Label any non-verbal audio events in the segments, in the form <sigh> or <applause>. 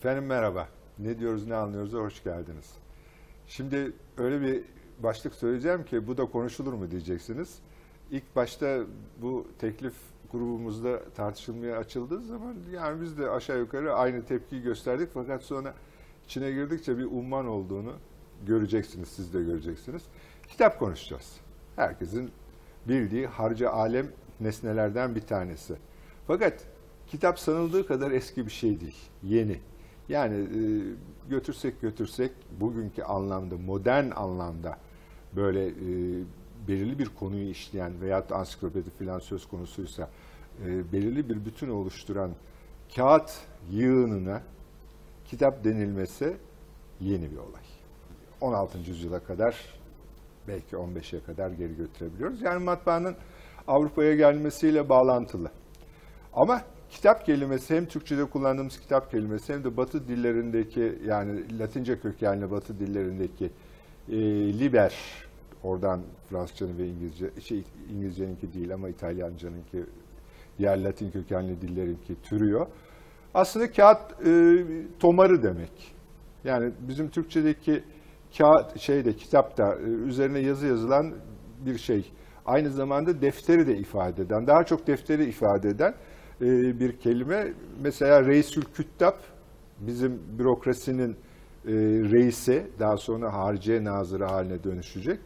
Efendim merhaba. Ne diyoruz ne anlıyoruz hoş geldiniz. Şimdi öyle bir başlık söyleyeceğim ki bu da konuşulur mu diyeceksiniz. İlk başta bu teklif grubumuzda tartışılmaya açıldığı zaman yani biz de aşağı yukarı aynı tepkiyi gösterdik fakat sonra içine girdikçe bir umman olduğunu göreceksiniz, siz de göreceksiniz. Kitap konuşacağız. Herkesin bildiği harca alem nesnelerden bir tanesi. Fakat kitap sanıldığı kadar eski bir şey değil, yeni. Yani e, götürsek götürsek bugünkü anlamda, modern anlamda böyle e, belirli bir konuyu işleyen da ansiklopedi falan söz konusuysa e, belirli bir bütün oluşturan kağıt yığınına kitap denilmesi yeni bir olay. 16. yüzyıla kadar belki 15'e kadar geri götürebiliyoruz. Yani matbaanın Avrupa'ya gelmesiyle bağlantılı. Ama kitap kelimesi hem Türkçe'de kullandığımız kitap kelimesi hem de Batı dillerindeki yani Latince kökenli Batı dillerindeki e, liber oradan Fransızcanın ve İngilizce şey İngilizceninki değil ama İtalyancanınki diğer Latin kökenli dillerinki türüyor. Aslında kağıt e, tomarı demek. Yani bizim Türkçedeki kağıt şeyde kitapta e, üzerine yazı yazılan bir şey. Aynı zamanda defteri de ifade eden, daha çok defteri ifade eden e, bir kelime. Mesela Reisül Küttab bizim bürokrasinin e, reisi, daha sonra harciye nazırı haline dönüşecek.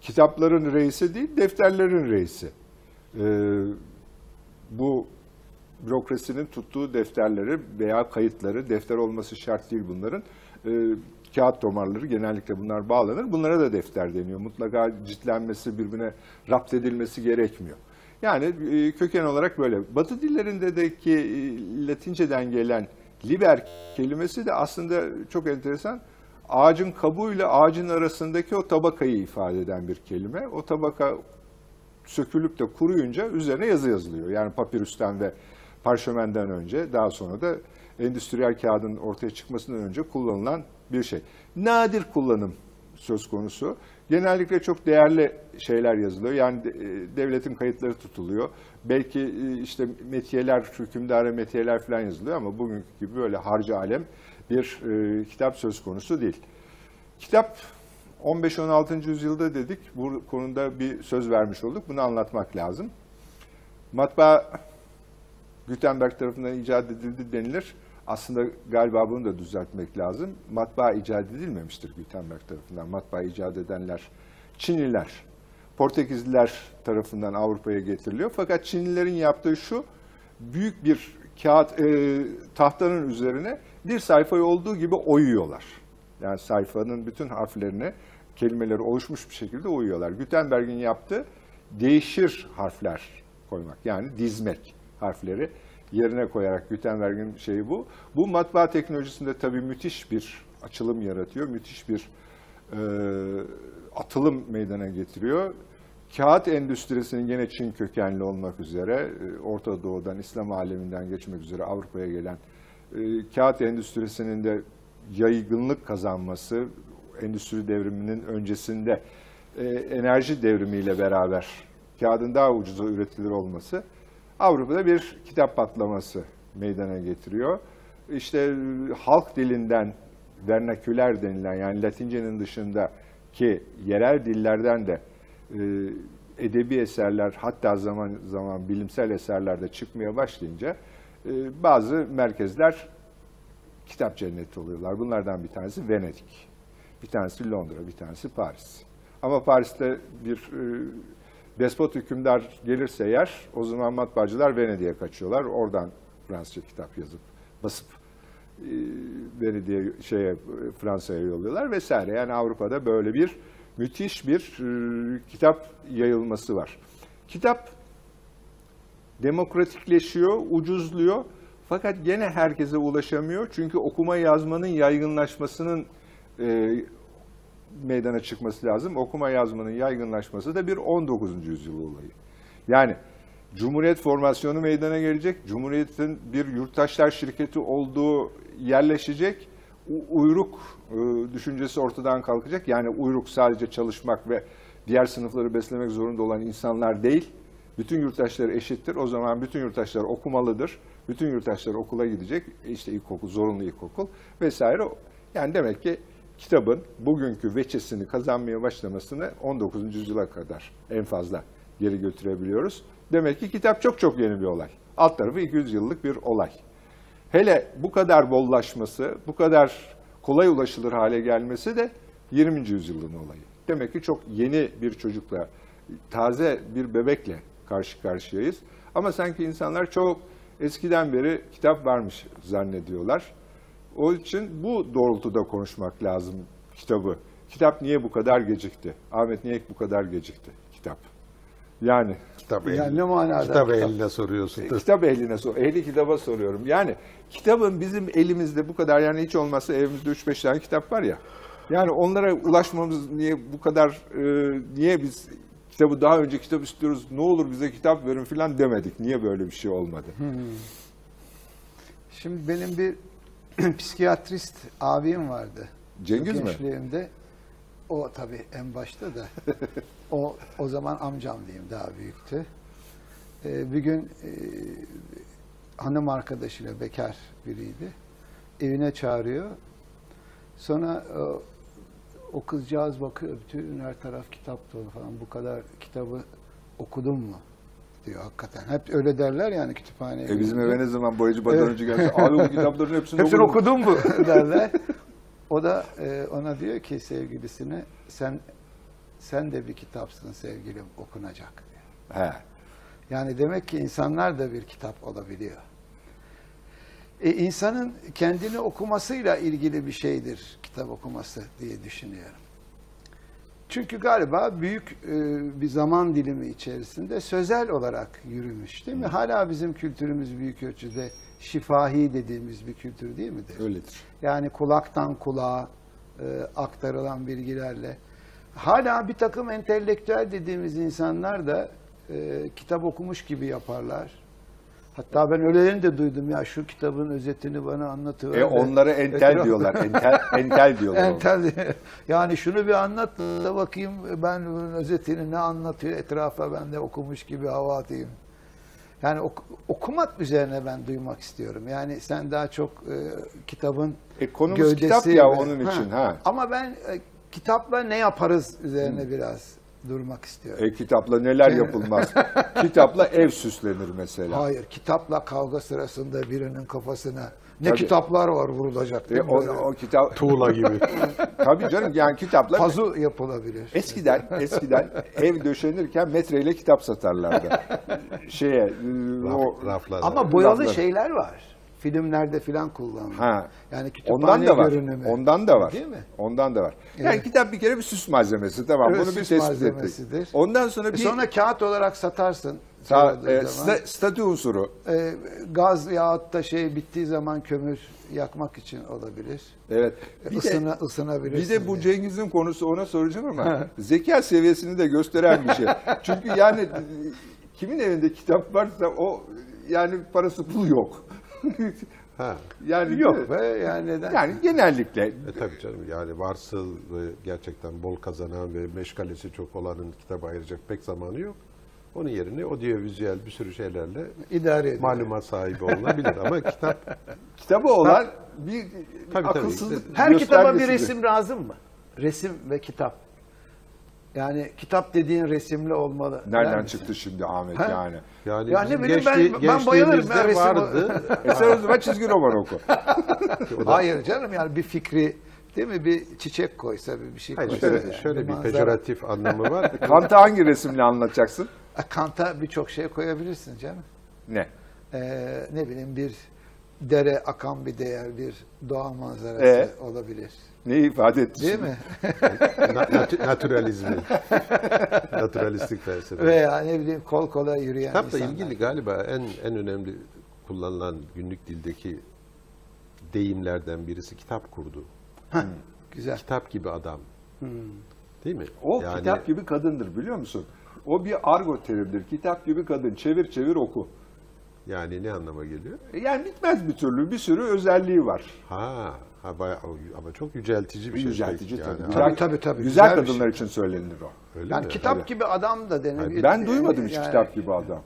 Kitapların reisi değil, defterlerin reisi. E, bu bürokrasinin tuttuğu defterleri veya kayıtları, defter olması şart değil bunların. Kağıt tomarları genellikle bunlar bağlanır. Bunlara da defter deniyor. Mutlaka ciltlenmesi, birbirine rapt edilmesi gerekmiyor. Yani e, köken olarak böyle. Batı dillerindeki e, Latinceden gelen liber kelimesi de aslında çok enteresan. Ağacın kabuğuyla ağacın arasındaki o tabakayı ifade eden bir kelime. O tabaka sökülüp de kuruyunca üzerine yazı yazılıyor. Yani papirüsten ve parşömenden önce daha sonra da endüstriyel kağıdın ortaya çıkmasından önce kullanılan bir şey. Nadir kullanım söz konusu. Genellikle çok değerli şeyler yazılıyor. Yani e, devletin kayıtları tutuluyor. Belki e, işte metiyeler, hükümdara metiyeler falan yazılıyor ama bugünkü gibi böyle harca alem bir e, kitap söz konusu değil. Kitap 15-16. yüzyılda dedik. Bu konuda bir söz vermiş olduk. Bunu anlatmak lazım. Matbaa Gutenberg tarafından icat edildi denilir. Aslında galiba bunu da düzeltmek lazım. Matbaa icat edilmemiştir Gutenberg tarafından. Matbaa icat edenler Çinliler, Portekizliler tarafından Avrupa'ya getiriliyor. Fakat Çinlilerin yaptığı şu, büyük bir kağıt e, tahtanın üzerine bir sayfayı olduğu gibi oyuyorlar. Yani sayfanın bütün harflerini, kelimeleri oluşmuş bir şekilde oyuyorlar. Gutenberg'in yaptığı değişir harfler koymak. Yani dizmek harfleri yerine koyarak Gutenberg'in şeyi bu. Bu matbaa teknolojisinde tabii müthiş bir açılım yaratıyor. Müthiş bir e, atılım meydana getiriyor. Kağıt endüstrisinin gene Çin kökenli olmak üzere, e, Orta Doğu'dan, İslam aleminden geçmek üzere Avrupa'ya gelen e, kağıt endüstrisinin de yaygınlık kazanması, endüstri devriminin öncesinde e, enerji devrimiyle beraber kağıdın daha ucuza üretilir olması Avrupa'da bir kitap patlaması meydana getiriyor. İşte halk dilinden vernaküler denilen yani Latince'nin dışındaki yerel dillerden de e, edebi eserler hatta zaman zaman bilimsel eserler de çıkmaya başlayınca e, bazı merkezler kitap cenneti oluyorlar. Bunlardan bir tanesi Venedik, bir tanesi Londra, bir tanesi Paris. Ama Paris'te bir e, despot hükümdar gelirse eğer o zaman matbaacılar Venedik'e kaçıyorlar. Oradan Fransızca kitap yazıp basıp e, Venedik'e şeye Fransa'ya yolluyorlar vesaire. Yani Avrupa'da böyle bir müthiş bir e, kitap yayılması var. Kitap demokratikleşiyor, ucuzluyor. Fakat gene herkese ulaşamıyor. Çünkü okuma yazmanın yaygınlaşmasının e, meydana çıkması lazım. Okuma yazmanın yaygınlaşması da bir 19. yüzyıl olayı. Yani Cumhuriyet formasyonu meydana gelecek. Cumhuriyet'in bir yurttaşlar şirketi olduğu yerleşecek. Uyruk e, düşüncesi ortadan kalkacak. Yani uyruk sadece çalışmak ve diğer sınıfları beslemek zorunda olan insanlar değil. Bütün yurttaşlar eşittir. O zaman bütün yurttaşlar okumalıdır. Bütün yurttaşlar okula gidecek. İşte ilkokul, zorunlu ilkokul vesaire. Yani demek ki kitabın bugünkü veçesini kazanmaya başlamasını 19. yüzyıla kadar en fazla geri götürebiliyoruz. Demek ki kitap çok çok yeni bir olay. Alt tarafı 200 yıllık bir olay. Hele bu kadar bollaşması, bu kadar kolay ulaşılır hale gelmesi de 20. yüzyılın olayı. Demek ki çok yeni bir çocukla, taze bir bebekle karşı karşıyayız. Ama sanki insanlar çok eskiden beri kitap varmış zannediyorlar. O için bu doğrultuda konuşmak lazım kitabı. Kitap niye bu kadar gecikti? Ahmet niye bu kadar gecikti kitap? Yani Kitap Yani ehli- ne manada Kitap ehline soruyorsun. e, kitap ehline sor, ehli kitaba soruyorum. Yani kitabın bizim elimizde bu kadar yani hiç olmazsa evimizde 3-5 tane kitap var ya. Yani onlara ulaşmamız niye bu kadar e, niye biz kitabı daha önce kitap istiyoruz ne olur bize kitap verin filan demedik. Niye böyle bir şey olmadı? Şimdi benim bir <clears throat> psikiyatrist abim vardı. Cengiz mi? Gençliğimde. O tabii en başta da. o o zaman amcam diyeyim daha büyüktü. Ee, bir gün e, hanım arkadaşıyla bekar biriydi. Evine çağırıyor. Sonra e, o kızcağız bakıyor. Bütün her taraf kitap dolu falan. Bu kadar kitabı okudun mu? Diyor hakikaten. Hep öyle derler yani kütüphaneye. E bizim eve ne zaman boyacı badanancı gelse abi bu <laughs> kitapların hepsini, Hepsini okudum. mu <laughs> <laughs> derler. O da e, ona diyor ki sevgilisine sen sen de bir kitapsın sevgilim okunacak diyor. He. Yani demek ki insanlar da bir kitap olabiliyor. E, insanın kendini okumasıyla ilgili bir şeydir kitap okuması diye düşünüyorum. Çünkü galiba büyük e, bir zaman dilimi içerisinde sözel olarak yürümüş değil mi? Hala bizim kültürümüz büyük ölçüde şifahi dediğimiz bir kültür değil midir? Öyledir. Yani kulaktan kulağa e, aktarılan bilgilerle. Hala bir takım entelektüel dediğimiz insanlar da e, kitap okumuş gibi yaparlar. Hatta ben öylelerini de duydum ya şu kitabın özetini bana anlatıyor. E onlara entel diyorlar. Entel, entel diyorlar. Entel. Yani şunu bir anlat da bakayım ben bunun özetini ne anlatıyor etrafa ben de okumuş gibi hava atayım. Yani ok- okumak üzerine ben duymak istiyorum. Yani sen daha çok e, kitabın E, konumuz gövdesi kitap ya ve- onun için, ha. Ama ben e, kitapla ne yaparız üzerine biraz durmak istiyorum. E kitapla neler yapılmaz. <laughs> kitapla ev süslenir mesela. Hayır, kitapla kavga sırasında birinin kafasına ne Tabii. kitaplar var vurulacak. E, mi? o, Böyle o kitap Tuğla gibi. <laughs> tabii canım yani kitapla Pazu yapılabilir. eskiden eskiden ev döşenirken metreyle kitap satarlardı. <laughs> Şeye e, o Raf, raflar. Ama boyalı Lafları. şeyler var. Filmlerde filan kullanılıyor. Ha. Yani kütüphane Ondan da var. görünümü. Ondan da var. Değil mi? Ondan da var. Yani Evet. kitap bir kere bir süs malzemesi tamam. Evet, Bunu bir süs tespit malzemesidir. ettik. Ondan sonra E bir sonra kağıt olarak satarsın. ta- boyadığı e, sta- statü unsuru. E, gaz yahut da şey bittiği zaman kömür yakmak için olabilir. Evet. Bir de, Isına, ısınabilirsin. bir de bu. Cengiz'in konusu ona soracağım ama <laughs> zeka seviyesini de gösteren bir şey. Çünkü yani e, kimin evinde kitap varsa o yani parası pulu yok. <laughs> Ha. yani Yok be yani neden? Yani genellikle E tabii canım yani varsıl ve gerçekten bol kazanan ve meşgalesi çok olanın kitaba ayıracak pek zamanı yok. Onun yerine audiovizüel bir sürü şeylerle İdare ediyor. malumat sahibi olunabilir ama <laughs> kitap kitabı olan bir tabii. akılsızlık Her kitaba bir resim lazım mı? Resim ve kitap. Yani kitap dediğin resimli olmalı. Nereden çıktı şimdi Ahmet Ha? yani? yani Ya ne bizim bileyim ben- gençliği- ben bayılırım ben resim- vardı. <laughs> E sen o zaman çizgi roman oku. <laughs> Hayır canım yani bir fikri değil mi bir çiçek koysa bir bir şey Hayır, koysa. şöyle, yani, şöyle bir manzara. pejoratif anlamı var. <laughs> Kant'ı hangi resimle anlatacaksın? E, Kanta birçok şey koyabilirsin canım. Ne? Ee, ne bileyim bir dere akan bir değer, bir doğa manzarası E? olabilir. Neyi ifade etti Değil şimdi? mi? Na- nat- naturalizmi. Naturalistik felsefe. Veya ne bileyim kol kola yürüyen Kitapla insanlar. ilgili galiba en en önemli kullanılan günlük dildeki deyimlerden birisi kitap kurdu. Güzel. Kitap gibi adam. Değil mi? O Yani kitap gibi kadındır biliyor musun? O bir argo terimdir. Kitap gibi kadın. Çevir çevir oku. Yani ne anlama geliyor? Yani bitmez bir türlü bir sürü özelliği var. Ha, ha bayağı, ama çok yüceltici bir şey. Yüceltici yani. tabii. Güzel, tabii, tabii. Güzel, Güzel bir kadınlar için söylenir o. Öyle Yani mi? kitap Tabii. gibi adam da denebilir. Ben duymadım hiç Yani kitap gibi adam.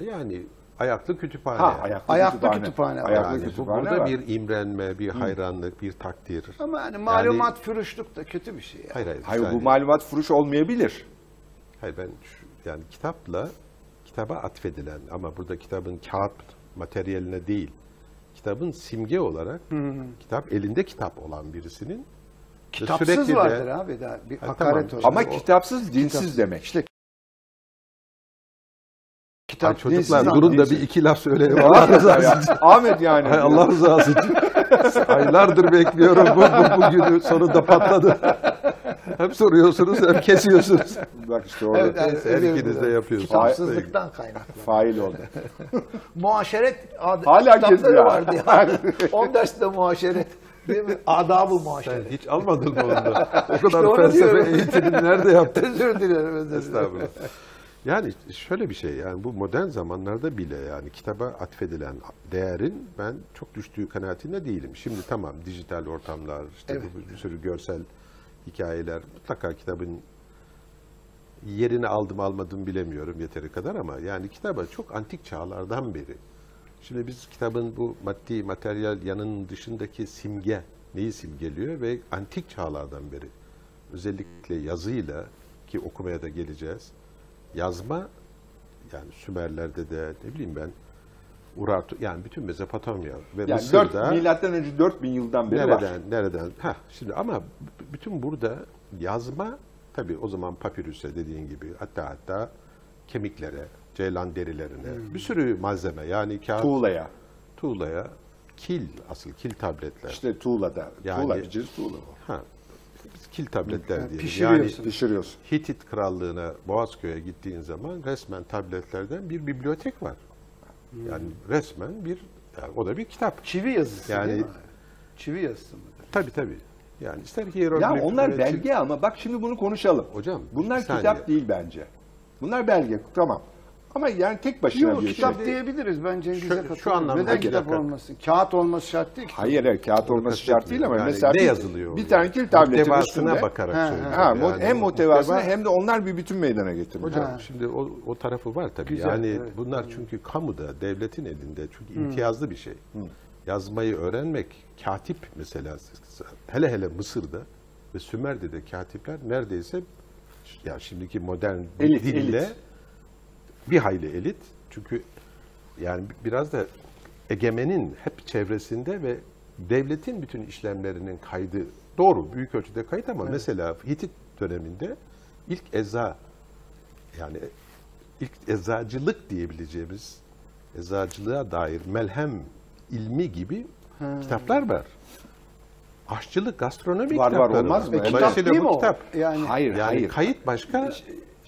Yani ayaklı kütüphane. Ha, ayaklı, Ayaklı kütüphane. kütüphane var. Ayaklı Yani bu kütüphane burada var. bir imrenme, bir hayranlık, bir takdir. Ama hani malumat fürüşlük da kötü bir şey. Yani. Hayır hayır. Hayır bu yani- malumat furuş olmayabilir. Hayır ben şu- yani kitapla kitaba atfedilen ama burada kitabın kağıt materyaline değil, kitabın simge olarak kitap elinde kitap olan birisinin Kitapsız sürekli de- vardır abi daha bir Ha, hakaret tamam. Ama o- kitapsız dinsiz demek. İşte Ay kitap çocuklar dinsiz- durun da bir iki laf söyleyin. <laughs> Allah rızası için. Ahmet yani. Hay Allah <laughs> rızası için. Aylardır bekliyorum bu, bu, bu günü sonunda patladı. <laughs> Hem soruyorsunuz hem kesiyorsunuz. Bak işte orada Evet, evet, Her ikiniz de yapıyorsunuz. Kitapsızlıktan kaynaklı. fail oldu. <laughs> Muaşeret ad- Hala kitapları vardı ya. <laughs> 10 derste muaşeret. Değil mi? Adab-ı Sen muaşeret. hiç almadın mı onda? O kadar onu felsefe diyorum. eğitimini nerede yaptın? Özür dilerim. Özür dilerim. Estağfurullah. Yani şöyle bir şey yani bu modern zamanlarda bile yani kitaba atfedilen değerin ben çok düştüğü kanaatinde değilim. Şimdi tamam dijital ortamlar işte Evet. bu bir sürü görsel hikayeler mutlaka kitabın yerini aldım almadım bilemiyorum yeteri kadar ama yani kitaba çok antik çağlardan beri. Şimdi biz kitabın bu maddi materyal yanının dışındaki simge neyi simgeliyor ve antik çağlardan beri özellikle yazıyla ki okumaya da geleceğiz. Yazma yani Sümerlerde de ne bileyim ben Urartu yani bütün Mezopotamya ve Yani Mısır'da 4, milattan önce 4000 yıldan beri nereden var. nereden ha şimdi ama bütün burada yazma tabii o zaman papirüse dediğin gibi hatta hatta kemiklere, ceylan derilerine bir sürü malzeme yani kağıt Tuğlaya. tuğlaya kil asıl kil tabletler. İşte tuğlada. Yani- Tuğla bir cins tuğla bu. Ha, biz kil tabletler diyelim. pişiriyorsun. Yani Pişiriyorsun. Hitit krallığına Boğazköy'e gittiğin zaman resmen tabletlerden bir bibliotek var. Yani resmen bir yani o da bir kitap. Çivi yazısı Yani- değil mi? Çivi yazısı mı? Tabii tabii. Yani ister hieroglif Ya onlar belge ama bak şimdi bunu konuşalım. Hocam, Bunlar kitap değil bence. Bunlar belge tamam. Ama yani tek başına Yok bir kitap şey. diyebiliriz ben Cengiz'e Şu- katılıyorum. şu anlamda Neden bir kitap dakika. olmasın? Kağıt olması şart değil ki. Hayır, hayır kağıt olması şart değil ama Yani mesela ne bir, yazılıyor? bir tane kil tabletin Muhtevasına üstünde bakarak Ha, ha. söylüyorum. ha, mo- Yani hem muhtevasına muhteva- hem de onlar bir bütün meydana getirmiş. Hocam Ha. şimdi o, o tarafı var tabii. Güzel, yani evet. bunlar çünkü kamuda, devletin elinde çünkü imtiyazlı bir şey. Yazmayı öğrenmek, katip mesela hele hele Mısır'da ve Sümer'de de katipler neredeyse ya şimdiki modern Elit, dille elit. Bir hayli elit. Çünkü yani biraz da egemenin hep çevresinde ve devletin bütün işlemlerinin kaydı doğru büyük ölçüde kayıt ama mesela Hitit döneminde ilk eza yani ilk eczacılık diyebileceğimiz eczacılığa dair melhem ilmi gibi kitaplar var. Aşçılık, gastronomi Var, var, kitapları olmaz mı? E, kitap değil mi bu o? kitap. Yani Hayır, Yani hayır. kayıt başka,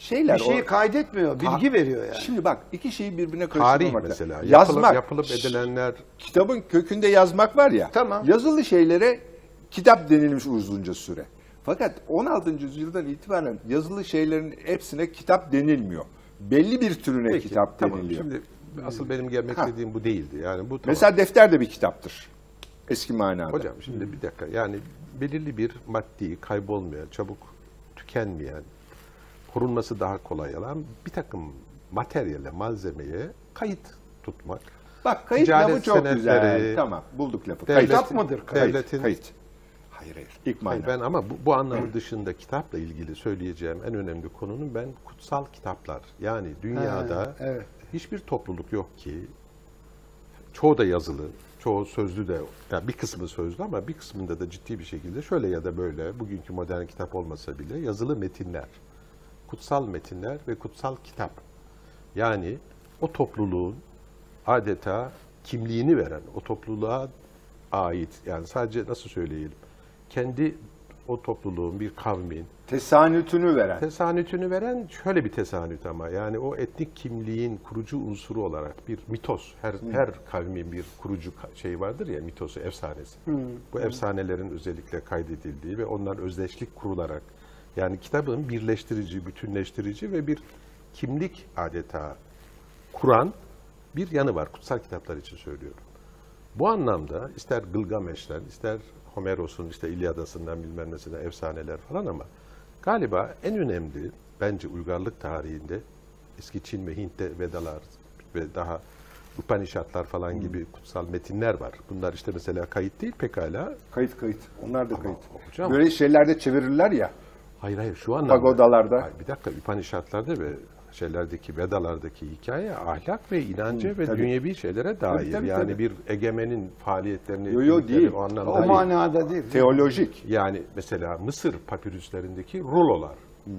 Şeyler bir şeyi o- kaydetmiyor, bilgi veriyor yani. Şimdi bak iki şeyi birbirine tarih karıştırmamak. mesela. lazım. Yazmak, yapılıp edilenler Kitabın kökünde yazmak var ya. Tamam. Yazılı şeylere kitap denilmiş uzunca süre. Fakat 16. yüzyıldan itibaren yazılı şeylerin hepsine kitap denilmiyor. Belli bir türüne Peki, kitap tamam. deniliyor. Şimdi asıl benim gelmek Ha. istediğim bu değildi. Yani bu tamam. Mesela defter de bir kitaptır. Eski manada. Hocam şimdi bir dakika yani belirli bir maddi kaybolmayan, çabuk tükenmeyen, korunması daha kolay olan bir takım materyale, malzemeye kayıt tutmak. Bak kayıt Ticaret lafı çok güzel. Tamam bulduk lafı. devlet- Kayıt. Kitap mıdır? Kayıt. devletin- Kayıt. Hayır hayır. İlk Hayır, ben ama bu, bu anlamı dışında kitapla ilgili söyleyeceğim en önemli konunun ben kutsal kitaplar. Yani dünyada Ha, evet. hiçbir topluluk yok ki çoğu da yazılı, çoğu sözlü de yani bir kısmı sözlü ama bir kısmında da ciddi bir şekilde şöyle ya da böyle bugünkü modern kitap olmasa bile yazılı metinler, kutsal metinler ve kutsal kitap. Yani o topluluğun adeta kimliğini veren, o topluluğa ait yani sadece nasıl söyleyelim kendi o topluluğun bir kavmin Tesanütünü veren. tesanütünü veren şöyle bir tesanüt ama yani o etnik kimliğin kurucu unsuru olarak bir mitos her her kavmin bir kurucu şey vardır ya mitosu efsanesi. Bu efsanelerin özellikle kaydedildiği ve onlar özdeşlik kurularak yani kitabın birleştirici, bütünleştirici ve bir kimlik adeta kuran bir yanı var. Kutsal kitaplar için söylüyorum. Bu anlamda ister Gılgameş'ten, ister Homeros'un işte İlyadası'ndan bilmem nesinden efsaneler falan ama galiba en önemli bence uygarlık tarihinde eski Çin ve Hint'te Vedalar ve daha Upanishadlar falan gibi kutsal metinler var. Bunlar işte mesela kayıt değil pekala. Kayıt kayıt. Onlar da kayıt. hocam- Böyle şeylerde çevirirler ya. Hayır hayır şu anlamda. Pagodalarda. Hayır, bir dakika Upanishadlarda ve şeylerdeki Vedalardaki hikaye ahlak ve inanca ve tabii. dünyevi şeylere dair. tabii, yani tabii. bir egemenin faaliyetlerini Yo, yo, değil. o anlamda O değil. manada değil. Teolojik. Yani mesela Mısır papirüslerindeki rulolar Hmm.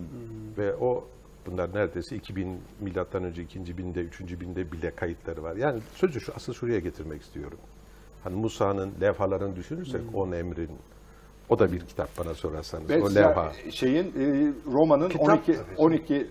ve o bunlar neredeyse 2000 milattan önce 2. binde, 3. binde bile kayıtları var. Yani sözü şu asıl şuraya getirmek istiyorum. Hani Musa'nın levhalarını düşünürsek Hmm. on emrin o da bir kitap bana sorarsanız. o Mesela levha. şeyin e, Roma'nın Kitap 12 tabii. 12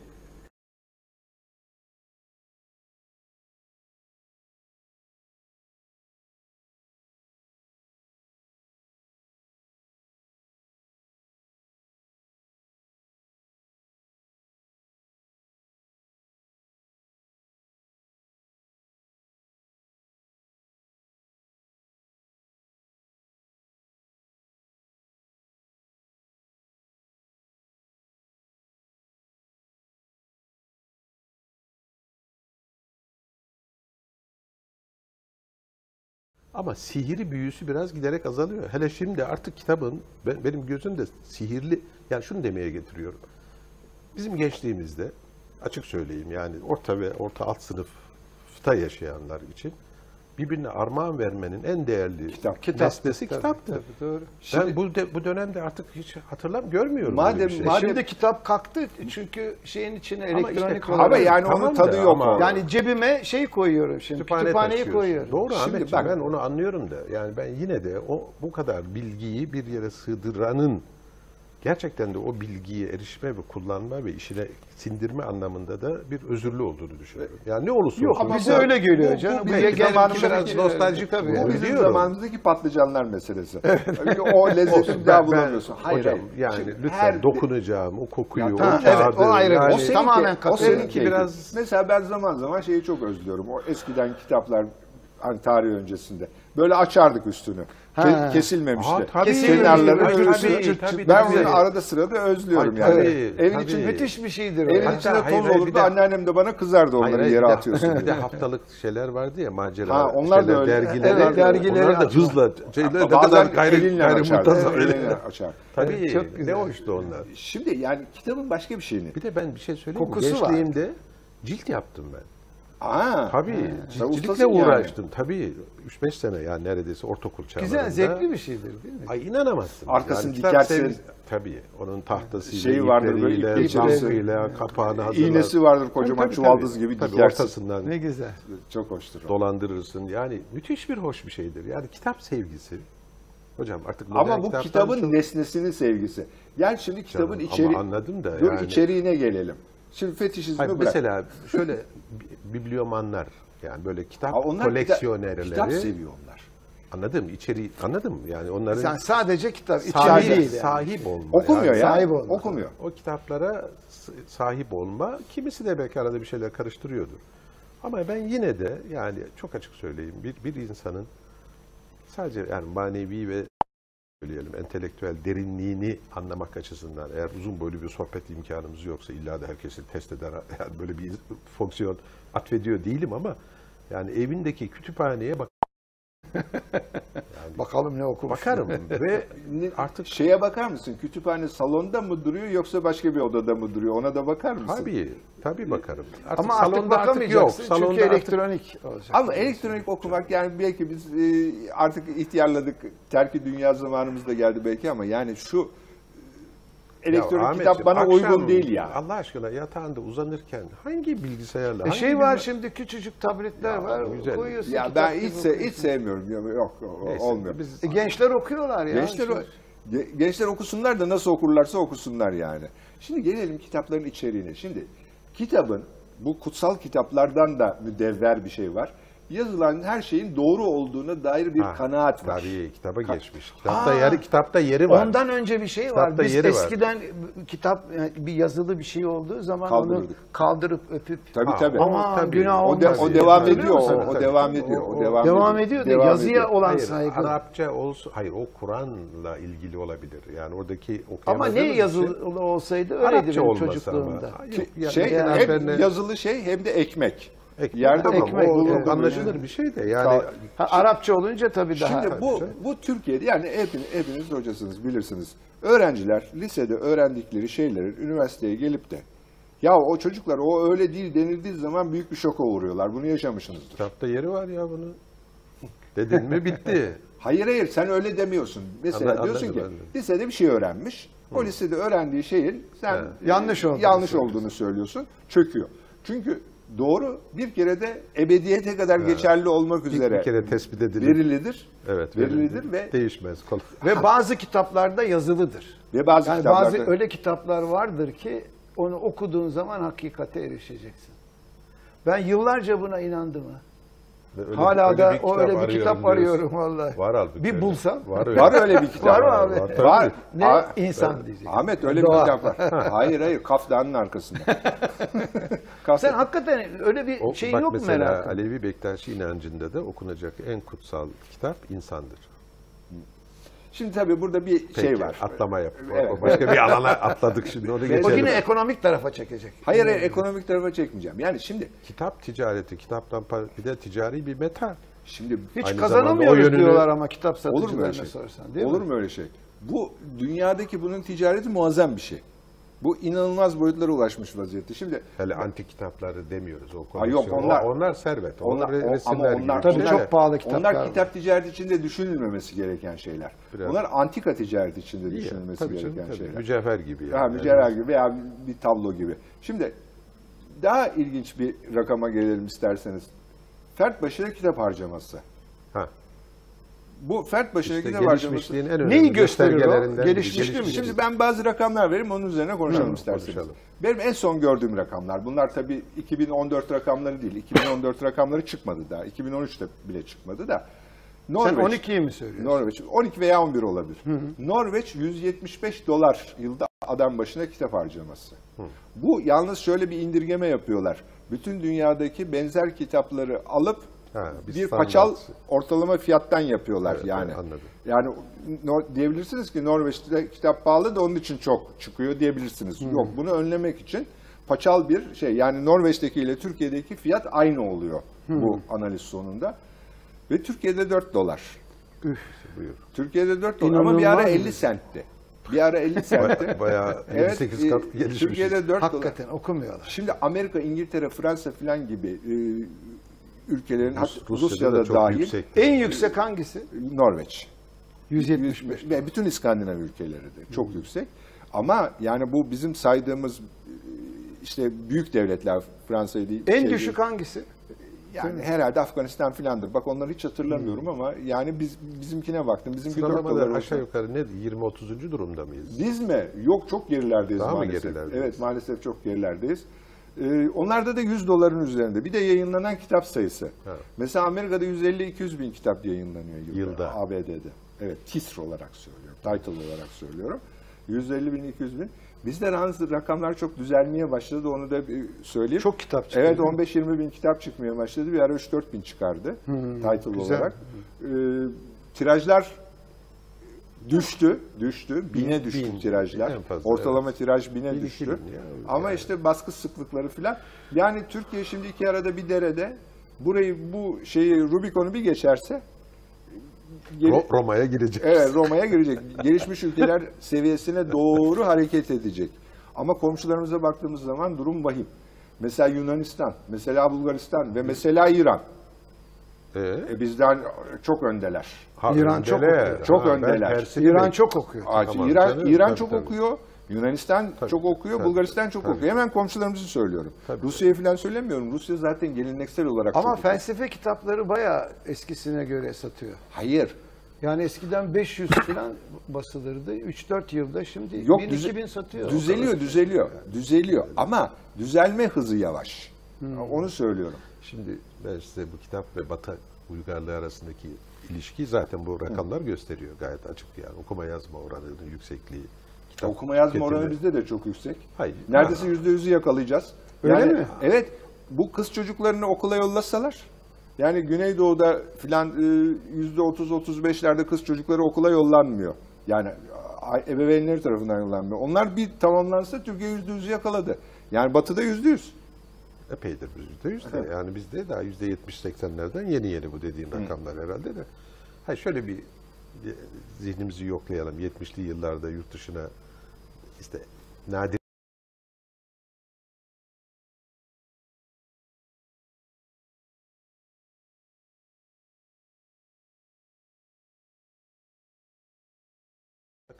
Ama sihiri büyüsü biraz giderek azalıyor. Hele şimdi artık kitabın ben- benim gözümde sihirli yani şunu demeye getiriyorum. Bizim gençliğimizde açık söyleyeyim yani orta ve orta alt sınıfta yaşayanlar için birbirine armağan vermenin en değerli Kitap. nesnesi Tabii, kitaptır. tabii, doğru. ben bu de- bu dönemde artık hiç hatırlam görmüyorum Madem- şey. madem- Şimdi kitap kalktı çünkü şeyin içine Ama işte elektronik ama olarak- yani Tamam onun tadı yok. ama- yani cebime şey koyuyorum şimdi. Kütüphane Kütüphaneyi koyuyorum. Doğru Şimdi Ahmetciğim bak- ben onu anlıyorum da yani ben yine de o bu kadar bilgiyi bir yere sığdıranın gerçekten de o bilgiye erişme ve kullanma ve işine sindirme anlamında da bir özürlü olduğunu düşünüyorum. Yani ne olursa Yok, olsun. ama bize öyle geliyor bu- bu canım. Buraya gelip zamanımızda biraz bir- nostaljik tabii. bu. Bu bizim Biliyorum. zamanımızdaki patlıcanlar meselesi. <laughs> Çünkü o lezzeti Olsun, bir daha bulamıyorsun. Hayır, hocam yani Şimdi lütfen her- dokunacağım o kokuyu, Ya o tamam, evet, o ayrı. yani- O senin- tamamen o seninki Seninki biraz... biraz- Mesela ben zaman zaman şeyi çok özlüyorum. O eskiden kitaplar hani tarih öncesinde. Böyle açardık üstünü. Ke- Ha. kesilmemişti. Aa, tabii. Kenarları Tabii, örülsün. tabii, tabii, ben tabii. bunu arada sırada özlüyorum Ay, yani. tabii, Evin tabii. içinde Müthiş bir şeydir o. Evin Hatta içinde hayır, toz hayır, bir olurdu. de- Anneannem de bana kızardı Hayır, onları hayır, yere bir de- atıyorsun Bir de haftalık şeyler vardı ya macera. Ha, onlar da şeyler, öyle. Dergiler. Evet, dergileri Onlar da açma. hızla. Şeyler, ne Bazen kadar gayri, elinle açar. gayrimuntazam. Elinle açar. Tabii. Evet, çok ne güzel. o işte onlar. Şimdi yani kitabın başka bir şeyini. Bir de ben bir şey söyleyeyim mi? Kokusu var. Gençliğimde cilt yaptım ben. Aa, Tabii. Ciltçilikle ustasın yani. uğraştım. Tabii. 3-5 sene yani neredeyse ortaokul çağlarında. Güzel, zevkli bir şeydir değil mi? Ay inanamazsın. Arkasını kitap dikersin. sevgisi- Tabii. Onun tahtasıyla, Şeyi vardır böyle bantıyla, kapağını hazırlar. İğnesi vardır kocaman Tabii, çuvaldız tabii. gibi Tabii dikersin. ortasından Ne güzel. Çok hoştur. o. dolandırırsın. Yani müthiş bir hoş bir şeydir. Yani kitap sevgisi. Hocam artık Ama bu kitabın çok- nesnesinin sevgisi. Yani şimdi kitabın Canım, içeri... ama anladım da Dur yani- içeriğine gelelim. Şimdi fetişizmi Hayır, bırak. mesela şöyle <laughs> bibliomanlar yani böyle kitap Aa, onlar kitap- koleksiyonerleri Kitap seviyor onlar. anladım içeri anladım yani onların Sen sadece kitap, sahip, değil yani. sahip olma. Okumuyor yani. ya. sahip olmak. Okumuyor. O kitaplara sahip olma, kimisi de belki arada bir şeyler karıştırıyordur. Ama ben yine de yani çok açık söyleyeyim bir, bir insanın sadece yani manevi ve söyleyelim. Entelektüel derinliğini anlamak açısından eğer uzun boylu bir sohbet imkanımız yoksa illa da herkesi test eder <laughs> yani böyle bir fonksiyon atfediyor değilim ama yani evindeki kütüphaneye bak <laughs> Bakalım ne okumuş. bakarım <laughs> ve artık Şeye bakar mısın? Kütüphane salonda mı duruyor yoksa başka bir odada mı duruyor? Ona da bakar mısın? tabii tabii bakarım. Artık Ama artık salonda artık yok. Salonda çünkü artık elektronik olacak. Ama elektronik okumak yani belki biz e, artık ihtiyarladık. Terki dünya zamanımız da geldi belki ama yani şu elektronik Ya kitap bana akşam uygun değil ya. Allah aşkına yatağında uzanırken hangi bilgisayarla? E hangi şey var şimdi küçücük tabletler Ya, var. güzel. Koyuyorsun Ya ben hiç, se- hiç sevmiyorum. Yok o- Neyse, olmuyor. Biz, E, gençler okuyorlar ya. Gençler, Şimdi- ge- gençler okusunlar da nasıl okurlarsa okusunlar yani. Şimdi gelelim kitapların içeriğine. Şimdi kitabın bu kutsal kitaplardan da müdevver bir şey var. Yazılan her şeyin doğru olduğuna dair bir Ha, kanaat var. Tabii kitaba geçmiş. Kitapta yeri kitapta yeri var. Ondan önce bir şey var. Kitapta Biz yeri var. eskiden kitap yani bir yazılı bir şey olduğu zaman onu kaldırıp öpüp Tabii tabii. Ama tabii. günah O, de- olmaz. o devam Tabii, ediyor. O, tabii, o tabii. devam ediyor. O, O- devam, devam ediyor da yazıya olan Hayır, saygı. Arapça olsun. Hayır o Kur'an'la ilgili olabilir. Yani oradaki Ama ne bir şey- yazılı olsaydı öyleydi Arapça benim çocukluğumda. ama. Yok, yani şey hem yazılı şey hem de ekmek. Ekmek, Yerde tamam, ekmek, o, o evet. anlaşılır bir şey de yani Ha, Arapça olunca tabii daha. Şimdi bu bu Türkiye'de yani hepiniz, hepiniz hocasınız bilirsiniz. Öğrenciler lisede öğrendikleri şeylerin üniversiteye gelip de ya o çocuklar o öyle değil denildiği zaman büyük bir şoka uğruyorlar. Bunu yaşamışsınızdır. kitapta yeri var ya bunun. Dedin mi bitti. <laughs> Hayır hayır sen öyle demiyorsun. Mesela Anladım, diyorsun ki anladım. lisede bir şey öğrenmiş. O lisede öğrendiği şeyin sen Evet. e, Yanlış olduğunu yanlış olduğunu söylüyorsun. Çöküyor. Çünkü doğru bir kere de ebediyete kadar geçerli olmak üzere bir kere tespit edilir. verilidir. Evet, verilidir ve değişmez. Ve bazı kitaplarda yazılıdır. ve bazı Yani kitaplarda bazı öyle kitaplar vardır ki onu okuduğun zaman hakikate erişeceksin. Ben yıllarca buna inandım. Öyle- Hala öyle da bir o öyle bir kitap arıyorum vallahi. Var halbuki Bir öyle. bulsam. Var <laughs> öyle. Var öyle bir kitap. Var mı abi? Var. Var. Ne A- insan diyecek. Ahmet öyle Doğa. bir kitap var. <laughs> hayır hayır Kaf Dağı'nın arkasında. <laughs> Kaf Sen hakikaten öyle bir O, şey yok mu mesela merakın? Alevi Bektaşi inancında da okunacak en kutsal kitap insandır. Şimdi tabii burada bir Peki, şey var. atlama yap. O- Evet. o Başka bir alana atladık şimdi onu O geçelim. yine ekonomik tarafa çekecek. Hayır hayır ekonomik tarafa çekmeyeceğim. Yani şimdi Kitap ticareti, kitaptan par- bir de ticari bir meta. şimdi Hiç Aynı kazanamıyoruz o yönünü- diyorlar ama kitap olur mu öyle satıcılarına şey? sorsan değil olur mi? mu öyle şey? Bu dünyadaki bunun ticareti muazzam bir şey. Bu inanılmaz boyutlara ulaşmış vaziyette. Şimdi Hele antik kitapları demiyoruz o Ha, yok, onlar- onlar servet. onlar, Onlar, o- resimler ama gibi onlar, Tabii şeyler. çok pahalı kitaplar Onlar var. kitap ticareti içinde düşünülmemesi gereken şeyler. Biraz. Onlar antika ticareti içinde İyi düşünülmesi tabii canım, gereken tabii. şeyler. Mücevher gibi yani. Ha, mücevher gibi veya bir tablo gibi. Şimdi daha ilginç bir rakama gelelim isterseniz. Fert başına kitap harcaması. Ha. Bu fert başına İşte harcaması. gelişmişliğin en önemli Neyi gösteriyor o? göstergelerinden biri. Gelişmiş mi? Şimdi ben bazı rakamlar vereyim onun üzerine konuşalım Hı, isterseniz. konuşalım. Benim en son gördüğüm rakamlar. Bunlar tabii 2014 rakamları değil. 2014 rakamları çıkmadı daha. 2013'te bile çıkmadı da. Sen Norveç, 12'yi mi söylüyorsun? Norveç 12 veya 11 olabilir. Norveç 175 dolar yılda adam başına kitap harcaması. Bu yalnız şöyle bir indirgeme yapıyorlar. Bütün dünyadaki benzer kitapları alıp Ha, bir, bir paçal ortalama fiyattan yapıyorlar Evet, yani. evet, anladım. Yani no, diyebilirsiniz ki Norveç'te kitap pahalı da onun için çok çıkıyor diyebilirsiniz. Yok bunu önlemek için paçal bir şey. Yani Norveç'teki ile Türkiye'deki fiyat aynı oluyor bu analiz sonunda. Ve Türkiye'de 4 dolar. Buyur. Türkiye'de 4 dolar ama bir ara İnanılmaz 50 bir- sentti. Bir ara 50 sentti. <laughs> Bayağı Evet, 58 e, kat gelişmiş. Türkiye'de 4 dolar. Hakikaten okumuyorlar. Şimdi Amerika, İngiltere, Fransa falan gibi e, ülkelerin, Rus- hatta Rusya'da Rusya'da dahil, yüksek. En yüksek hangisi? Norveç. 175. Ve bütün İskandinav ülkeleri de çok yüksek. Ama yani bu bizim saydığımız işte büyük devletler Fransa'yı değil. En şey düşük değil. hangisi? yani herhalde Afganistan filandır. Bak onları hiç hatırlamıyorum ama yani biz bizimkine baktım. Bizimki 4 dolar Sıralamada olsa- aşağı yukarı ne 20-30. durumda mıyız? Biz mi? Yok çok gerilerdeyiz Daha mı maalesef. gerilerdeyiz? Evet maalesef çok gerilerdeyiz. Ee, onlarda da 100 doların üzerinde. Bir de yayınlanan kitap sayısı. Ha. Mesela Amerika'da 150-200 bin kitap yayınlanıyor yılda. Yılda. ABD'de. Evet titr olarak söylüyorum. Title olarak söylüyorum. 150 bin 200 bin. Bizde yalnız rakamlar çok düzelmeye başladı. Onu da bir söyleyeyim. Çok kitap çıktı. Evet 15-20 bin kitap çıkmaya başladı. Bir ara 3-4 bin çıkardı. title güzel. olarak. Ee, tirajlar düştü, düştü. Bine düştü bin, tirajlar. fazla, Ortalama tiraj bine Bin, düştü. bin ya, Ama yani. işte baskı sıklıkları filan. Yani Türkiye şimdi iki arada bir derede burayı bu şeyi Rubikon'u bir geçerse Ro- Roma'ya girecek. Evet Roma'ya girecek. Gelişmiş ülkeler seviyesine doğru hareket edecek. Ama komşularımıza baktığımız zaman durum vahim. Mesela Yunanistan, mesela Bulgaristan ve mesela İran. Ee, E bizden çok öndeler. ha, İran çok öndeler. okuyor. Çok Ha, öndeler. İran bek- çok okuyor. Aa, Tamam, İran, canım, İran tabii, çok tabii. okuyor. Yunanistan Tabii, çok okuyor, tabii, Bulgaristan çok tabii. okuyor. Hemen komşularımızı söylüyorum. Tabii. Rusya'yı falan söylemiyorum. Rusya zaten geleneksel olarak Ama çok okuyor. felsefe kitapları bayağı eskisine göre satıyor. Hayır. Yani eskiden 500 falan basılırdı. 3-4 yılda şimdi Yok 1000 düze- 2000 satıyor. düzeliyor, düzeliyor, düzeliyor. Ama düzelme hızı yavaş. Onu söylüyorum. Şimdi ben size bu kitap ve Batı uygarlığı arasındaki ilişkiyi zaten bu rakamlar gösteriyor gayet açık yani. Okuma yazma oranının yüksekliği. kitap Okuma yazma oranı tüketimi. bizde de çok yüksek. Hayır. Neredeyse yüzde yüzü yakalayacağız. Öyle mi? Evet. Bu kız çocuklarını okula yollasalar, yani Güneydoğu'da filan e, yüzde otuz otuz beşlerde kız çocukları okula yollanmıyor. Yani ebeveynleri tarafından yollanmıyor. Onlar bir tamamlansa Türkiye yüzde yüzü yakaladı. Yani Batı'da yüzde yüz. Epeydir yüzde yüz de. Yani bizde daha yüzde yetmiş seksenlerden yeni yeni bu dediğin rakamlar herhalde de. Ha şöyle bir zihnimizi yoklayalım. 70'li yıllarda yurt dışına işte nadir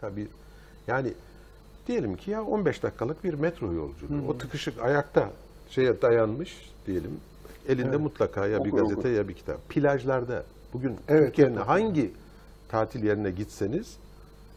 bir yani diyelim ki ya 15 dakikalık bir metro yolculuğu. O tıkışık ayakta şeye dayanmış diyelim. Elinde mutlaka ya bir Okur, gazete okur. ya bir kitap. Plajlarda bugün Evet, Türkiye'nin evet. hangi tatil yerine gitseniz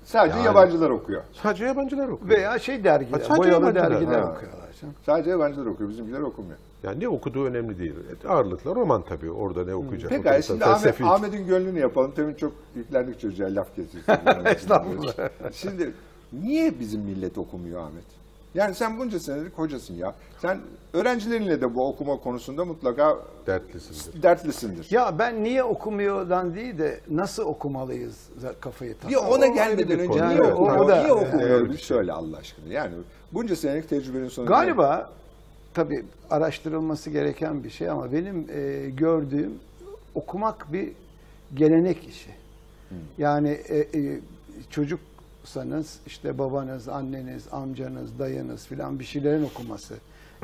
Sadece Yani- yabancılar okuyor. sadece yabancılar okuyor. Veya şey dergiler, Ha, sadece boyalı dergiler Ha. okuyorlar. Sadece yabancılar okuyor. Bizimkiler okumuyor. Yani ne okuduğu önemli değil. E, Ağırlıkla roman tabii. Orada ne okuyacak? Peki Otursa şimdi Ahmet. Ahmet'in gönlünü yapalım. Temin çok yüklendik çocuğa laf kesiyorsun. <laughs> Estağfurullah. Şimdi niye bizim millet okumuyor Ahmet? Yani sen bunca senelik hocasın ya. Sen öğrencilerinle de bu okuma konusunda mutlaka dertlisindir. dertlisindir. Ya ben niye okumuyordan değil de nasıl okumalıyız kafayı tak. Bir ona o gelmeden önce konu. niye, o- okumuyor? o da- niye okumuyor? Evet. Bir söyle Allah aşkına. Yani bunca senelik tecrübenin sonunda. Galiba tabii araştırılması gereken bir şey ama benim e, gördüğüm okumak bir gelenek işi. Yani e, e, çocuksanız işte babanız, anneniz, amcanız, dayınız filan bir şeylerin okuması,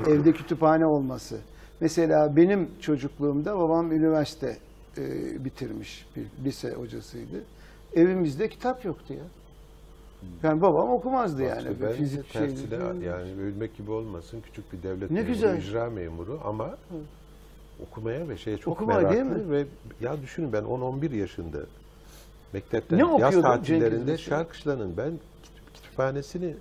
evde kütüphane olması. Mesela benim çocukluğumda babam üniversite e, bitirmiş bir lise hocasıydı. Evimizde kitap yoktu ya. Yani babam okumazdı yani. İşte Bir ben fizik tersine yani övülmek gibi olmasın küçük bir devlet Ne memuru, güzel. icra memuru ama okumaya ve şeye çok Okumaya meraklı değil mi? ve ya düşünün ben 10-11 yaşında mektepten Ne yaz tatillerinde? Şarkışla'nın ben kütüphanesini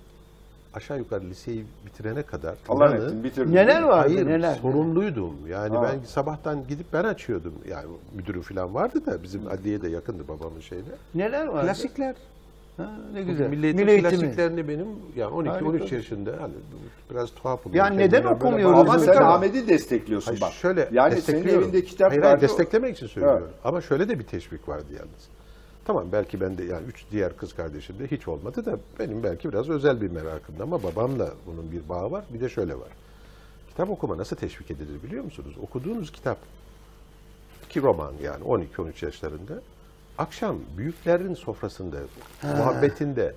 aşağı yukarı liseyi bitirene kadar Allah ettin bitirdim. Neler vardı Hayır, neler? sorumluydum. Yani Ha. ben sabahtan gidip ben açıyordum. Yani müdürü falan vardı da bizim adliye de yakındı babamın şeyine. Neler vardı? Klasikler. Ha, ne Güzel. Milli eğitimi. klasiklerini benim yani 12-13 Harika. yaşında hani biraz tuhaf oluyor. Yani neden okumuyoruz Ama sen. Ahmet'i destekliyorsun Hayır, bak. şöyle yani senin evinde kitap hayır, hayır, desteklemek için söylüyorum. Ama şöyle de bir teşvik vardı yalnız. Tamam belki bende yani üç diğer kız kardeşimde hiç olmadı da benim belki biraz özel bir merakımdı ama babamla bunun bir bağı var. Bir de şöyle var. Kitap okuma nasıl teşvik edilir biliyor musunuz? Okuduğunuz kitap ki roman yani 12-13 yaşlarında akşam büyüklerin sofrasında, muhabbetinde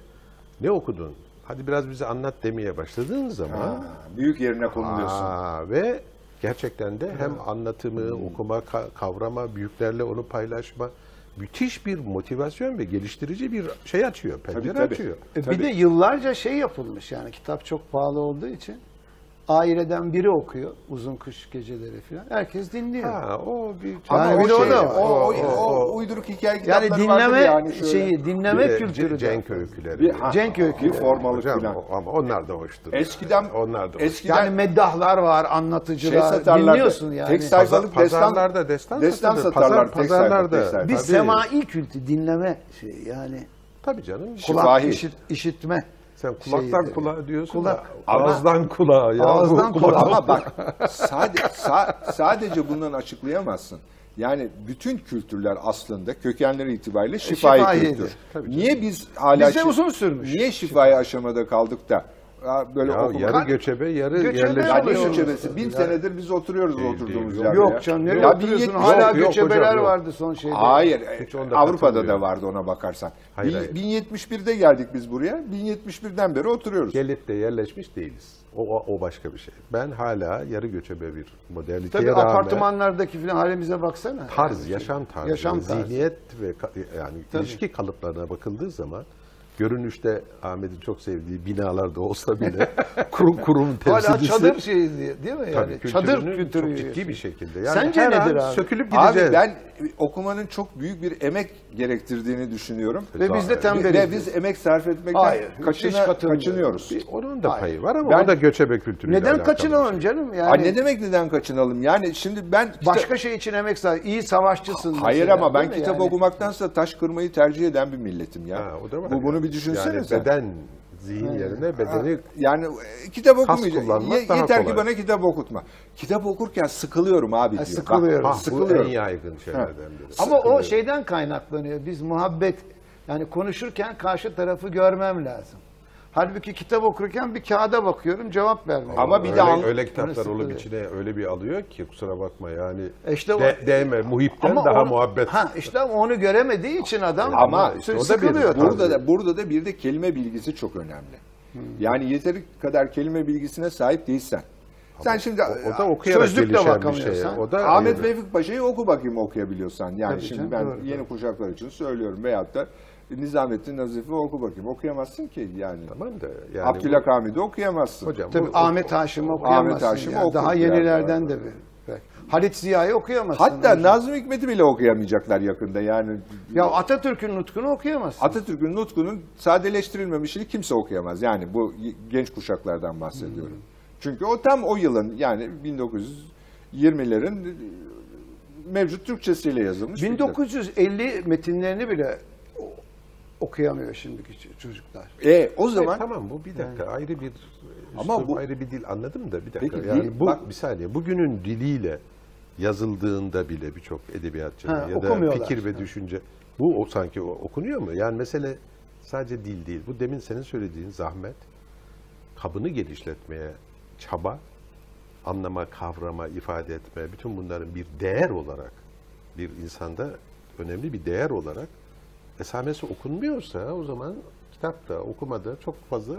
ne okudun? Hadi biraz bize anlat demeye başladığın zaman Ha, büyük yerine konuluyorsun. Aa, ve gerçekten de hem anlatımı, Hmm. okuma, ka- kavrama, büyüklerle onu paylaşma müthiş bir motivasyon ve geliştirici bir şey açıyor, pencere tabii. açıyor. E, Tabii. Bir de yıllarca şey yapılmış yani kitap çok pahalı olduğu için aileden biri okuyor uzun kış geceleri falan. Herkes dinliyor. Ha, o bir Ama Yani o, bir de o şey, da var. o, o, O- o o- uyduruk hikaye yani kitapları dinleme vardır yani şöyle. şeyi, dinleme Bir de kültürü. Cenk öyküleri. Bir, ha, Cenk öyküleri. Bir formalık Hocam, falan. ama onlar da hoştur. Eskiden, onlar da eskiden Yani meddahlar var, şey anlatıcılar. satarlardı. dinliyorsun yani. Tek sayfalık Pazar- destan, pazarlarda destan destan satılır. satarlar. Pazar- tek pazarlarda. sayfa. Tabii. semai kültü, dinleme şeyi yani. Tabii canım. Kulak işit, işitme. Sen kulaktan Şey, kulağa diyorsun kulak- da Ama- ağızdan kulağa. Ya. Ağızdan Bu- kulağa. Ama bak <laughs> sade, sa- sadece bundan açıklayamazsın. Yani bütün kültürler aslında kökenleri itibariyle şifai şifahidir. kültür. Niye biz hala Bizde uzun sürmüş. Niye şifai aşamada kaldık da böyle Ya okuma- yarı göçebe, yarı Göçebe oluyor. göçebesi? Bin senedir biz oturuyoruz Değil, oturduğumuz yerde. Yok canım nereye Ya oturuyorsun? 1070 Hala Yok, yok göçebeler hocam, yok. vardı son şeyde. Hayır. Hiç onda Avrupa'da da vardı ona bakarsan. Hayır, hayır. 1071'de geldik biz buraya. 1071'den beri oturuyoruz. Gelip de yerleşmiş değiliz. O, o, başka bir şey. Ben hala yarı göçebe bir moderniteye Tabii rağmen apartmanlardaki falan halimize baksana. tarz, Yani yaşam tarzı, Yaşam tarzı. zihniyet ve yani ilişki kalıplarına bakıldığı zaman görünüşte Ahmet'in çok sevdiği binalarda olsa bile <laughs> kurum kurum Hala temsilcisi. çadır şeyi diye- değil mi? Tabii, Yani çadır kültürünü kültürü. çok ciddi bir şekilde. Yani Sence her nedir an abi? sökülüp gideceğiz. Abi ben okumanın çok büyük bir emek gerektirdiğini düşünüyorum. Ve biz de tembeliz. Ve biz emek sarf etmekten Hayır, kaçına, kaçınıyoruz. Onun da Hayır. payı var ama Ben- o da göçebe kültürüyle Neden bir kaçınalım şey. canım? Yani Aa, ne demek neden kaçınalım? Yani şimdi ben başka şey için emek sarf. İyi savaşçısın. Hayır mesela, ama ben kitap yani? okumaktansa taş kırmayı tercih eden bir milletim ya. Ha, o da var Bu bunu bir düşünsenize. Yani beden, zihin yerine bedeni Yani e, kitap okumayacağım. Ye- yeter ki kolay. bana kitap okutma. Kitap okurken sıkılıyorum abi diyor. sıkılıyorum. Bak, Ha, bu sıkılıyorum. en yaygın şeylerden biri. Ama o şeyden kaynaklanıyor. Biz muhabbet yani konuşurken karşı tarafı görmem lazım. Halbuki kitap okurken bir kağıda bakıyorum cevap vermem. Ama bir öyle, de an- öyle kitaplar olup içine öyle bir alıyor ki kusura bakma yani E işte o- de, değme muhipten Ama daha onu- muhabbet. Ha işte ama onu göremediği için adam Ama işte o da bir-. Burada da burada da bir de kelime bilgisi çok önemli. Yani yeteri kadar kelime bilgisine sahip değilsen. Sen şimdi o, o da okuyarak Sözlükle şey. bakamıyorsan. O da Ahmet. Vefik Paşa'yı oku bakayım okuyabiliyorsan. Yani Tabii şimdi canım, ben doğru, yeni kuşaklar için söylüyorum. Veyahut da Nizamettin Nazif'i oku bakayım. Okuyamazsın ki yani. Tamam da yani Abdülhak Hamid'i okuyamazsın. Hocam Tabii bu- Ahmet Haşim'i okuyamazsın. Ahmet Haşim'i yani. Daha yenilerden daha. de bir. belki. Halit Ziya'yı okuyamazsın. Hatta hocam. Nazım Hikmet'i bile okuyamayacaklar yakında. Yani Ya Atatürk'ün nutkunu okuyamazsın. Atatürk'ün nutkunun sadeleştirilmemişini kimse okuyamaz. Yani bu genç kuşaklardan bahsediyorum. Çünkü o tam o yılın yani 1920'lerin mevcut Türkçesiyle yazılmış. bir kitap. 1950 metinlerini bile okuyamıyor şimdiki çocuklar. E o Hayır, zaman tamam bu bir dakika ayrı bir Ama bu- ayrı bir dil anladım da bir dakika. Peki, yani dil- bu bak- bir saniye bugünün diliyle yazıldığında bile birçok edebiyatçının Ha, ya da fikir ve düşünce bu o sanki o- okunuyor mu? Yani mesele sadece dil değil. Bu demin senin söylediğin zahmet, kabını genişletmeye çaba, anlama, kavrama, ifade etme, bütün bunların bir değer olarak bir insanda önemli bir değer olarak esamesi okunmuyorsa o zaman kitapta, okumada çok fazla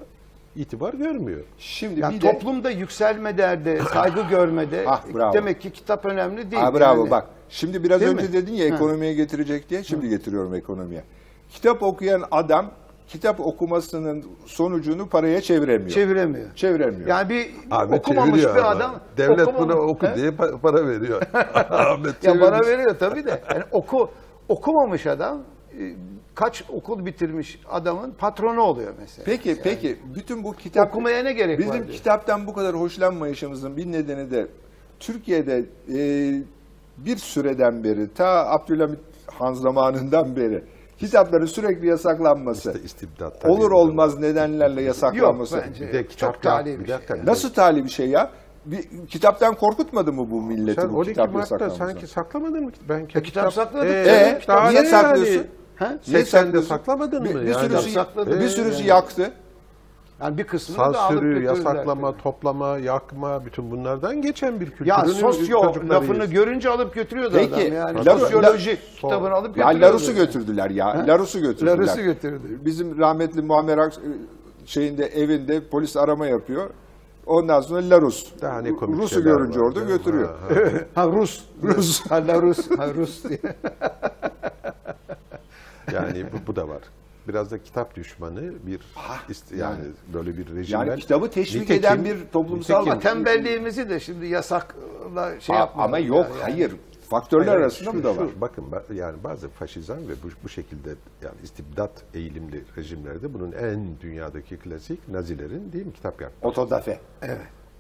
itibar görmüyor. şimdi Ya bir de toplumda yükselme derde, saygı <laughs> görmede Ah, bravo. demek ki kitap önemli değil. Aa, bravo Yani. bak. Şimdi biraz Değil önce mi? dedin ya Ha. ekonomiye getirecek diye. Şimdi getiriyorum ekonomiye. Kitap okuyan adam kitap okumasının sonucunu paraya çeviremiyor. çeviremiyor. çeviremiyor. Yani bir Ahmet okumamış bir ama. adam Devlet okumam- bunu oku He? diye pa- para veriyor. <laughs> Ahmet Ya çevirmiş. veriyor tabii de. Yani oku okumamış adam kaç okul bitirmiş adamın patronu oluyor mesela. Peki peki bütün bu kitap Okumaya ne gerek bizim var diyor. kitaptan bu kadar hoşlanmayışımızın bir nedeni de Türkiye'de e, bir süreden beri ta Abdülhamit Han zamanından beri kitapların sürekli yasaklanması. İşte istibdat olur olmaz nedenlerle yasaklanması. Yok bence. Bir de çok kitap tali yap- bir şey. yani. Nasıl tali bir şey ya? Bir, kitaptan korkutmadı mı bu milleti Sen bu 12 kitap Mart'ta yasaklanması? sanki saklamadın mı? Ben E, kitap sakladık. Ee, E, daha niye saklıyorsun? yani? Ha? Niye 80'de saklıyorsun? saklamadın bir, mı? Bir Yani? sürüsü, sakladı. bir sürüsü Yani. yaktı. Yani bir kısmını da alıp götürdüler yasaklama, tabii. toplama, yakma bütün bunlardan geçen bir kültürün Ya sosyo lafını görünce alıp götürüyordu Peki, adam yani. Laru- Sosyoloji La- kitabını alıp Ya götürüyordu. Larus'u götürdüler ya. Larus'u götürdüler. Larus'u götürdü. Bizim rahmetli Muammer Ak- şeyinde evinde polis arama yapıyor. Ondan sonra Larus. Daha ne komik Rus'u görünce var orada ya. götürüyor. Ha, ha. Ha Rus. Rus. Ha Larus. Ha Rus diye. <laughs> Yani bu, bu da var. Biraz da kitap düşmanı bir ist- yani, böyle bir rejimden. Yani kitabı teşvik Nitekim- eden bir toplumsal nitekim- Ama tembelliğimizi de şimdi yasakla şey yapmayalım. Ama yok ya, yani. hayır. Faktörler Hayır, arasında şu- bu da şu, var. bakın ba- yani bazı faşizan ve bu, bu şekilde yani istibdat eğilimli rejimlerde bunun en dünyadaki klasik Nazilerin değil mi kitap yakma. Otodafe.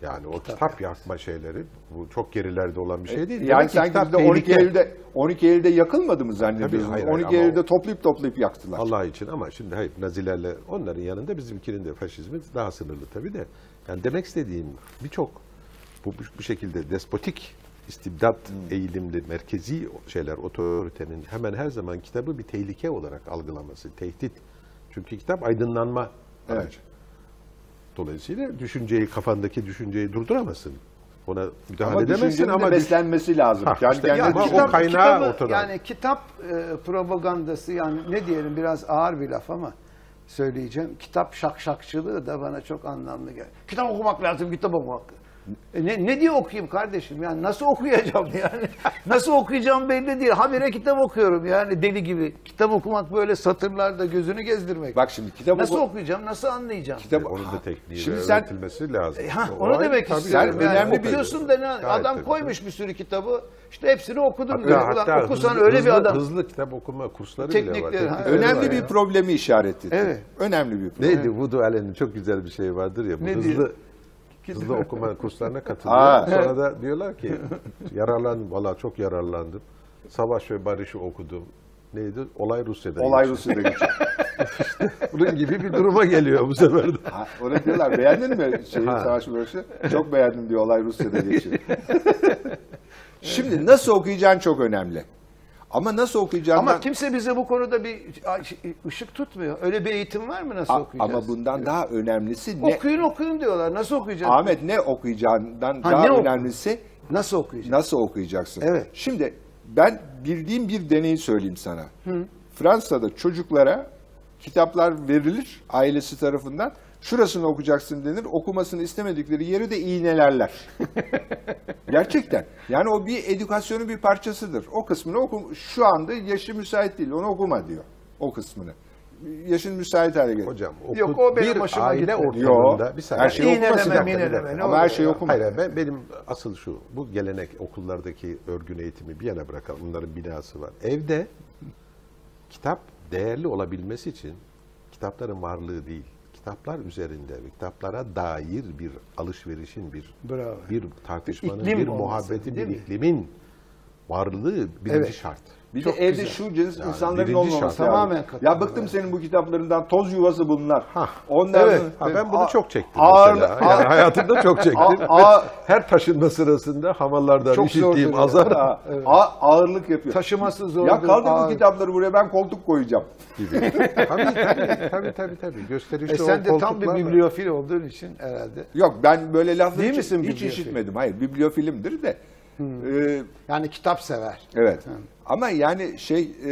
Yani o kitap, yakma şeyleri bu çok gerilerde olan bir şey değil. Yani Demek ki sanki kitap bizde 12 tehlike. Eylül'de 12 Eylül'de yakılmadı mı zannediyorsunuz? Tabii, hayır, hayır, 12 ama Eylül'de o- toplayıp toplayıp yaktılar. Allah için ama şimdi hayır Nazilerle onların yanında bizimkinin de faşizmi daha sınırlı tabii de. Yani demek istediğim birçok bu, bu, şekilde despotik istibdat eğilimli merkezi şeyler otoritenin hemen her zaman kitabı bir tehlike olarak algılaması, tehdit. Çünkü kitap aydınlanma Evet. Dolayısıyla düşünceyi kafandaki düşünceyi durduramazsın. Ona müdahale Ama edemezsin ama beslenmesi lazım. Ha, Yani işte kendi ya ama o düşünce- kaynağı kitabı- ortada. Yani kitap e, propagandası yani ne diyelim biraz ağır bir laf ama söyleyeceğim. Kitap şakşakçılığı da bana çok anlamlı geldi. Kitap okumak lazım, kitap okumak. E ne, ne diye okuyayım kardeşim? Yani nasıl okuyacağım <laughs> yani? Nasıl okuyacağım belli değil. Habire kitap okuyorum yani deli gibi. Kitap okumak böyle satırlarda gözünü gezdirmek. Bak şimdi kitap nasıl oku- okuyacağım? Nasıl anlayacağım? Kitap- Onun da tekniği Şimdi ve sen- öğretilmesi lazım. E, ha, O onu demek tabii. istiyorum. Sen Yani önemli bir- okuyorsun da ne- Gayet adam tabii. koymuş bir sürü kitabı. İşte hepsini okudum. Hatta, diyor. Ulan hatta okusan hızlı, öyle hızlı, bir adam. Hızlı kitap okuma kursları bile var. Teknikleri, ha, teknikleri öyle Önemli var bir ya. problemi işaret etti. Evet. Önemli bir problem. Neydi Woody Allen'in çok güzel bir şey vardır ya. Bu Ne hızlı diyor? hızlı okuma kurslarına katılıyor. Sonra da diyorlar ki yararlandım. Valla çok yararlandım. Savaş ve Barış'ı okudum. Neydi? Olay Rusya'da. Olay geçiyor. Rusya'da geçiyor. <laughs> Bunun gibi bir duruma geliyor bu sefer de. Ha, Ona diyorlar beğendin mi şeyi savaş barışı? Çok beğendim diyor olay Rusya'da geçiyor. <laughs> Şimdi nasıl okuyacağın çok önemli. Ama nasıl okuyacağından... Ama kimse bize bu konuda bir ışık tutmuyor. Öyle bir eğitim var mı nasıl A- okuyacağız? ama bundan daha önemlisi ne? Okuyun okuyun diyorlar. Nasıl okuyacağız? Ahmet ne okuyacağından Ha, daha ne oku- önemlisi Nasıl okuyacağız? nasıl okuyacaksın? Evet. Şimdi ben bildiğim bir deneyi söyleyeyim sana. Fransa'da çocuklara kitaplar verilir ailesi tarafından. Şurasını okuyacaksın denir. Okumasını istemedikleri yeri de iğnelerler. <laughs> Gerçekten. Yani o bir edukasyonun bir parçasıdır. O kısmını oku. Şu anda yaşı müsait değil. Onu okuma diyor. O kısmını. Yaşın müsait hale gelir. Hocam oku, Yok, o benim bir aile gitmedi. ortamında bir saniye. her şeyi dakika, dakika. ne Ama her şeyi okuma. Hayır, ben, benim asıl şu, bu gelenek okullardaki örgün eğitimi bir yana bırakalım. Bunların binası var. Evde kitap değerli olabilmesi için kitapların varlığı değil, kitaplar üzerinde ve kitaplara dair bir alışverişin, bir Bravo. bir tartışmanın, İklim bir olması, muhabbetin, bir mi? iklimin varlığı birinci Evet. şart. Bir Çok de evde güzel. şu cins Yani insanların birinci olmaması şart. Tamamen Ya katılıyorum. bıktım senin bu kitaplarından. Toz yuvası bunlar. Hah. Ondan Evet. Ha, ben bunu A- çok çektim ağır- mesela. ağır- Yani hayatımda çok <laughs> çektim. A- a- Her taşınma sırasında hamallardan Çok işittiğim zordur ya. azar A- a- ağırlık yapıyor. Taşıması zor. ya kaldır bu kitapları buraya ben koltuk koyacağım. gibi. <laughs> tabii tabii tabii tabii. tabii. Gösterişli E sen de tam bir bibliofil olduğun için herhalde. Yok ben böyle lafları Değil hiç, misin hiç bibliofil? işitmedim. Hayır bibliofilimdir de. Ee, Yani kitap sever. evet. Ama yani şey e,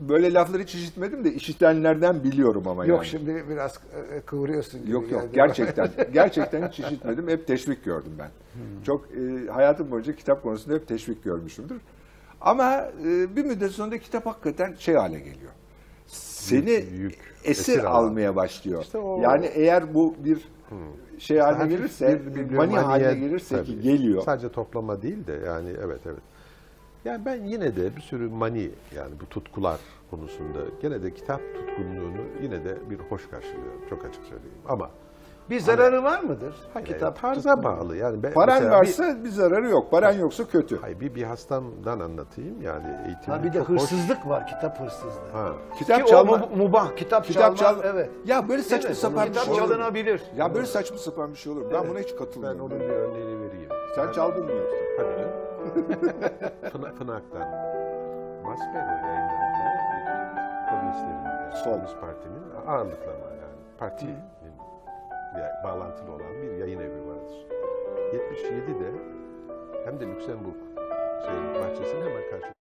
böyle lafları hiç işitmedim de işitenlerden biliyorum ama Yok yani. şimdi biraz e, kıvırıyorsun gibi Yok yok geldi. gerçekten <laughs> gerçekten hiç işitmedim. Hep teşvik gördüm ben. Çok e, hayatım boyunca kitap konusunda hep teşvik görmüşümdür. Ama e, bir müddet sonra kitap hakikaten şey hale geliyor. Seni Yük, yük, esir, esir almaya başlıyor. İşte o- Yani eğer bu bir şey haline Hafif gelirse, bir bir bibliomaniye mani haline gelirse ki tabii. geliyor. Sadece toplama değil de yani evet evet. Yani ben yine de bir sürü mani yani bu tutkular konusunda gene de kitap tutkunluğunu yine de bir hoş karşılıyorum. Çok açık söyleyeyim. Ama Bir zararı var mıdır? hayır, kitap tarza bağlı. Yani ben Paran mesela bir- varsa bir, zararı yok. Paran yoksa kötü. Hayır bir, bir hastamdan anlatayım yani eğitim. Ha bir de hırsızlık var, kitap hırsızlığı. Ha. Kitap Ki çalma. mubah, kitap, Kitap çalma. çal. Evet. Ya böyle saçma Evet, sapan bir şey olur. çalınabilir. Ya böyle saçma sapan bir şey olur. Ben buna hiç Ben katılmıyorum. onun bir örneğini vereyim. Sen çaldın mı yoksa? Hadi canım. <laughs> Fına, Fınak'tan yani Sol. Komünist Parti'nin ağırlıklı ama yani partinin yani bağlantılı olan bir yayın evi vardır. 77'de hem de Lüksemburg şeyin bahçesinin hemen karşı